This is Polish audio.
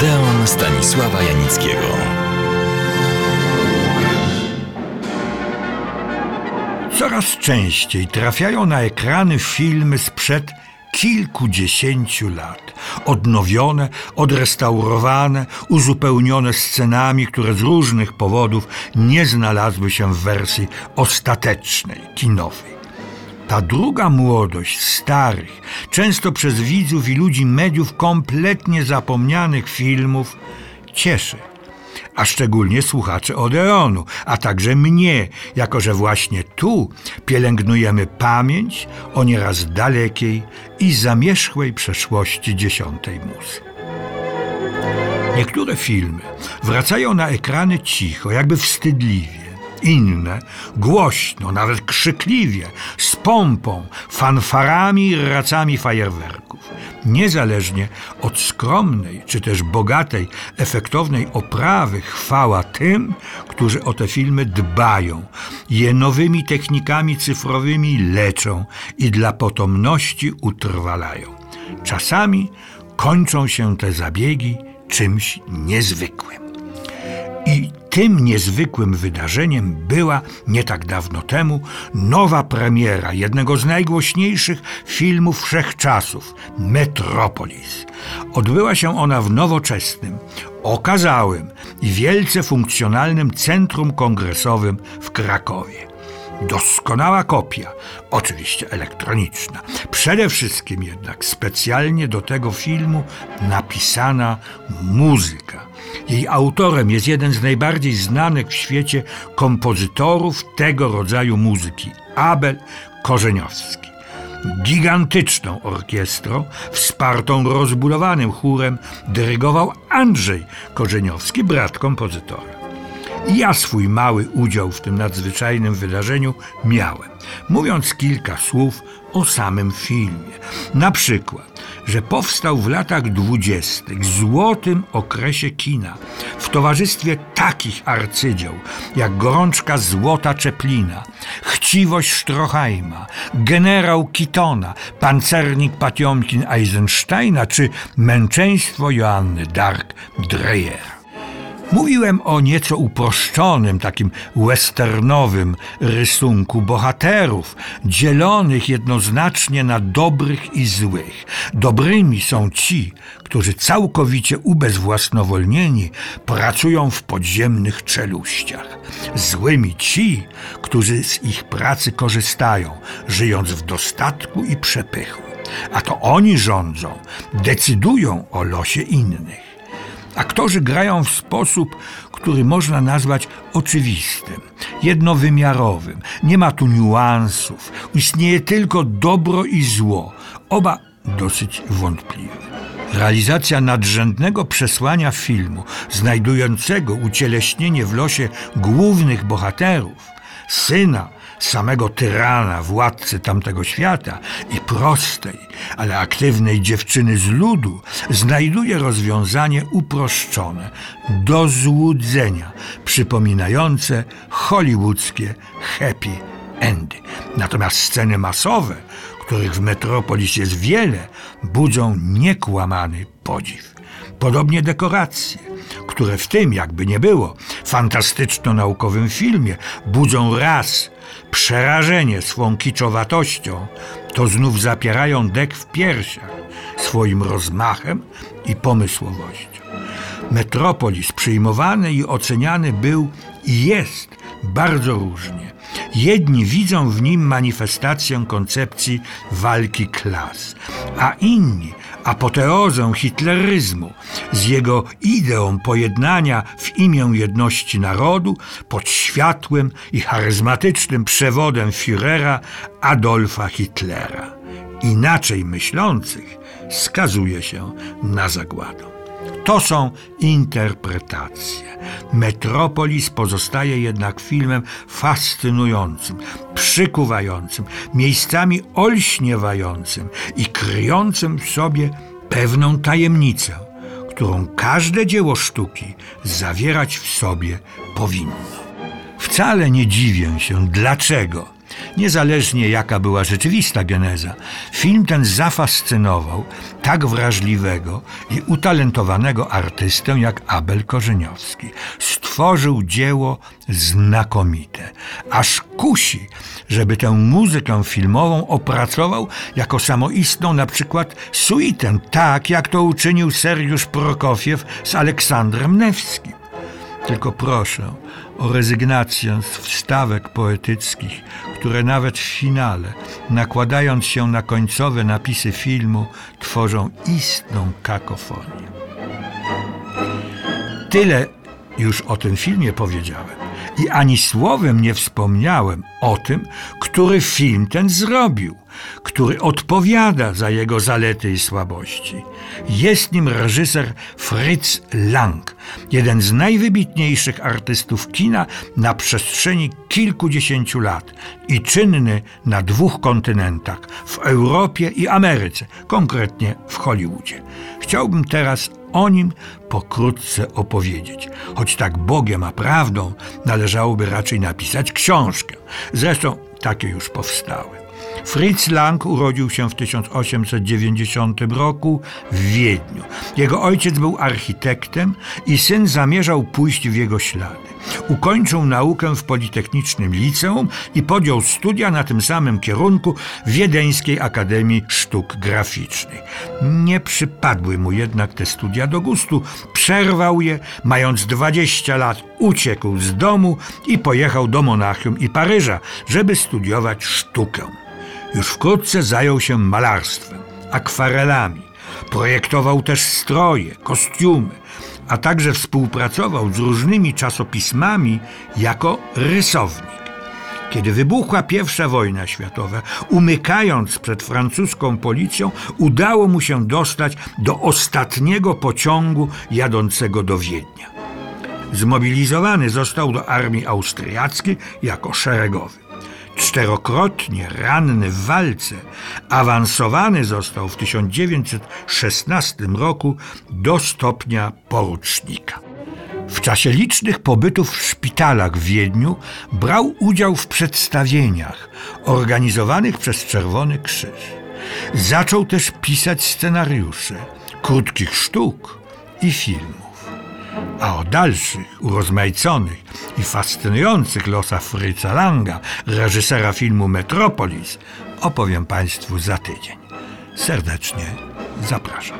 Odeon Stanisława Janickiego. Coraz częściej trafiają na ekrany filmy sprzed kilkudziesięciu lat. Odnowione, odrestaurowane, uzupełnione scenami, które z różnych powodów nie znalazły się w wersji ostatecznej, kinowej. Ta druga młodość starych, często przez widzów i ludzi mediów kompletnie zapomnianych filmów cieszy a szczególnie słuchaczy Odeonu, a także mnie, jako że właśnie tu pielęgnujemy pamięć o nieraz dalekiej i zamierzchłej przeszłości dziesiątej muzy. Niektóre filmy wracają na ekrany cicho, jakby wstydliwie inne głośno, nawet krzykliwie, z pompą, fanfarami i racami fajerwerków. Niezależnie od skromnej czy też bogatej, efektownej oprawy, chwała tym, którzy o te filmy dbają, je nowymi technikami cyfrowymi leczą i dla potomności utrwalają. Czasami kończą się te zabiegi czymś niezwykłym. I tym niezwykłym wydarzeniem była nie tak dawno temu nowa premiera jednego z najgłośniejszych filmów wszechczasów Metropolis. Odbyła się ona w nowoczesnym, okazałym i wielce funkcjonalnym Centrum Kongresowym w Krakowie. Doskonała kopia, oczywiście elektroniczna. Przede wszystkim jednak specjalnie do tego filmu napisana muzyka. Jej autorem jest jeden z najbardziej znanych w świecie kompozytorów tego rodzaju muzyki Abel Korzeniowski. Gigantyczną orkiestrą, wspartą rozbudowanym chórem, dyrygował Andrzej Korzeniowski, brat kompozytora. Ja swój mały udział w tym nadzwyczajnym wydarzeniu miałem, mówiąc kilka słów o samym filmie. Na przykład, że powstał w latach dwudziestych, złotym okresie kina, w towarzystwie takich arcydzieł jak Gorączka Złota Czeplina, Chciwość Stroheima, Generał Kitona, Pancernik Patiomkin Eisensteina czy Męczeństwo Joanny Dark Dreyer. Mówiłem o nieco uproszczonym, takim westernowym rysunku bohaterów, dzielonych jednoznacznie na dobrych i złych. Dobrymi są ci, którzy całkowicie ubezwłasnowolnieni pracują w podziemnych czeluściach. Złymi ci, którzy z ich pracy korzystają, żyjąc w dostatku i przepychu. A to oni rządzą, decydują o losie innych. Aktorzy grają w sposób, który można nazwać oczywistym, jednowymiarowym. Nie ma tu niuansów. Istnieje tylko dobro i zło, oba dosyć wątpliwe. Realizacja nadrzędnego przesłania filmu, znajdującego ucieleśnienie w losie głównych bohaterów, syna samego tyrana, władcy tamtego świata i prostej, ale aktywnej dziewczyny z ludu, znajduje rozwiązanie uproszczone, do złudzenia, przypominające hollywoodzkie happy endy. Natomiast sceny masowe, których w Metropolis jest wiele, budzą niekłamany podziw. Podobnie dekoracje, które w tym, jakby nie było, fantastyczno-naukowym filmie budzą raz przerażenie swą kiczowatością, to znów zapierają dek w piersiach swoim rozmachem i pomysłowością. Metropolis przyjmowany i oceniany był i jest bardzo różnie. Jedni widzą w nim manifestację koncepcji walki klas, a inni apoteozę hitleryzmu, z jego ideą pojednania w imię jedności narodu pod światłym i charyzmatycznym przewodem Führera Adolfa Hitlera. Inaczej myślących skazuje się na zagładę. To są interpretacje. Metropolis pozostaje jednak filmem fascynującym, przykuwającym, miejscami olśniewającym i kryjącym w sobie pewną tajemnicę, którą każde dzieło sztuki zawierać w sobie powinno. Wcale nie dziwię się, dlaczego Niezależnie jaka była rzeczywista geneza, film ten zafascynował tak wrażliwego i utalentowanego artystę jak Abel Korzeniowski. Stworzył dzieło znakomite, aż kusi, żeby tę muzykę filmową opracował jako samoistną na przykład suitę, tak jak to uczynił Sergiusz Prokofiew z Aleksandrem Newskim. Tylko proszę o rezygnację z wstawek poetyckich, które nawet w finale, nakładając się na końcowe napisy filmu, tworzą istną kakofonię. Tyle już o tym filmie powiedziałem i ani słowem nie wspomniałem o tym, który film ten zrobił, który odpowiada za jego zalety i słabości. Jest nim reżyser Fritz Lang, jeden z najwybitniejszych artystów kina na przestrzeni kilkudziesięciu lat i czynny na dwóch kontynentach w Europie i Ameryce, konkretnie w Hollywoodzie. Chciałbym teraz o nim pokrótce opowiedzieć. Choć tak Bogiem a prawdą należałoby raczej napisać książkę. Zresztą takie już powstały. Fritz Lang urodził się w 1890 roku w Wiedniu. Jego ojciec był architektem i syn zamierzał pójść w jego ślady. Ukończył naukę w Politechnicznym Liceum i podjął studia na tym samym kierunku w Wiedeńskiej Akademii Sztuk Graficznych. Nie przypadły mu jednak te studia do gustu. Przerwał je, mając 20 lat uciekł z domu i pojechał do Monachium i Paryża, żeby studiować sztukę. Już wkrótce zajął się malarstwem, akwarelami. Projektował też stroje, kostiumy, a także współpracował z różnymi czasopismami jako rysownik. Kiedy wybuchła I wojna światowa, umykając przed francuską policją, udało mu się dostać do ostatniego pociągu jadącego do Wiednia. Zmobilizowany został do armii austriackiej jako szeregowy. Czterokrotnie ranny w walce, awansowany został w 1916 roku do stopnia porucznika. W czasie licznych pobytów w szpitalach w Wiedniu brał udział w przedstawieniach organizowanych przez Czerwony Krzyż. Zaczął też pisać scenariusze krótkich sztuk i filmów. A o dalszych, urozmaiconych i fascynujących losach Fritza Langa, reżysera filmu Metropolis, opowiem Państwu za tydzień. Serdecznie zapraszam.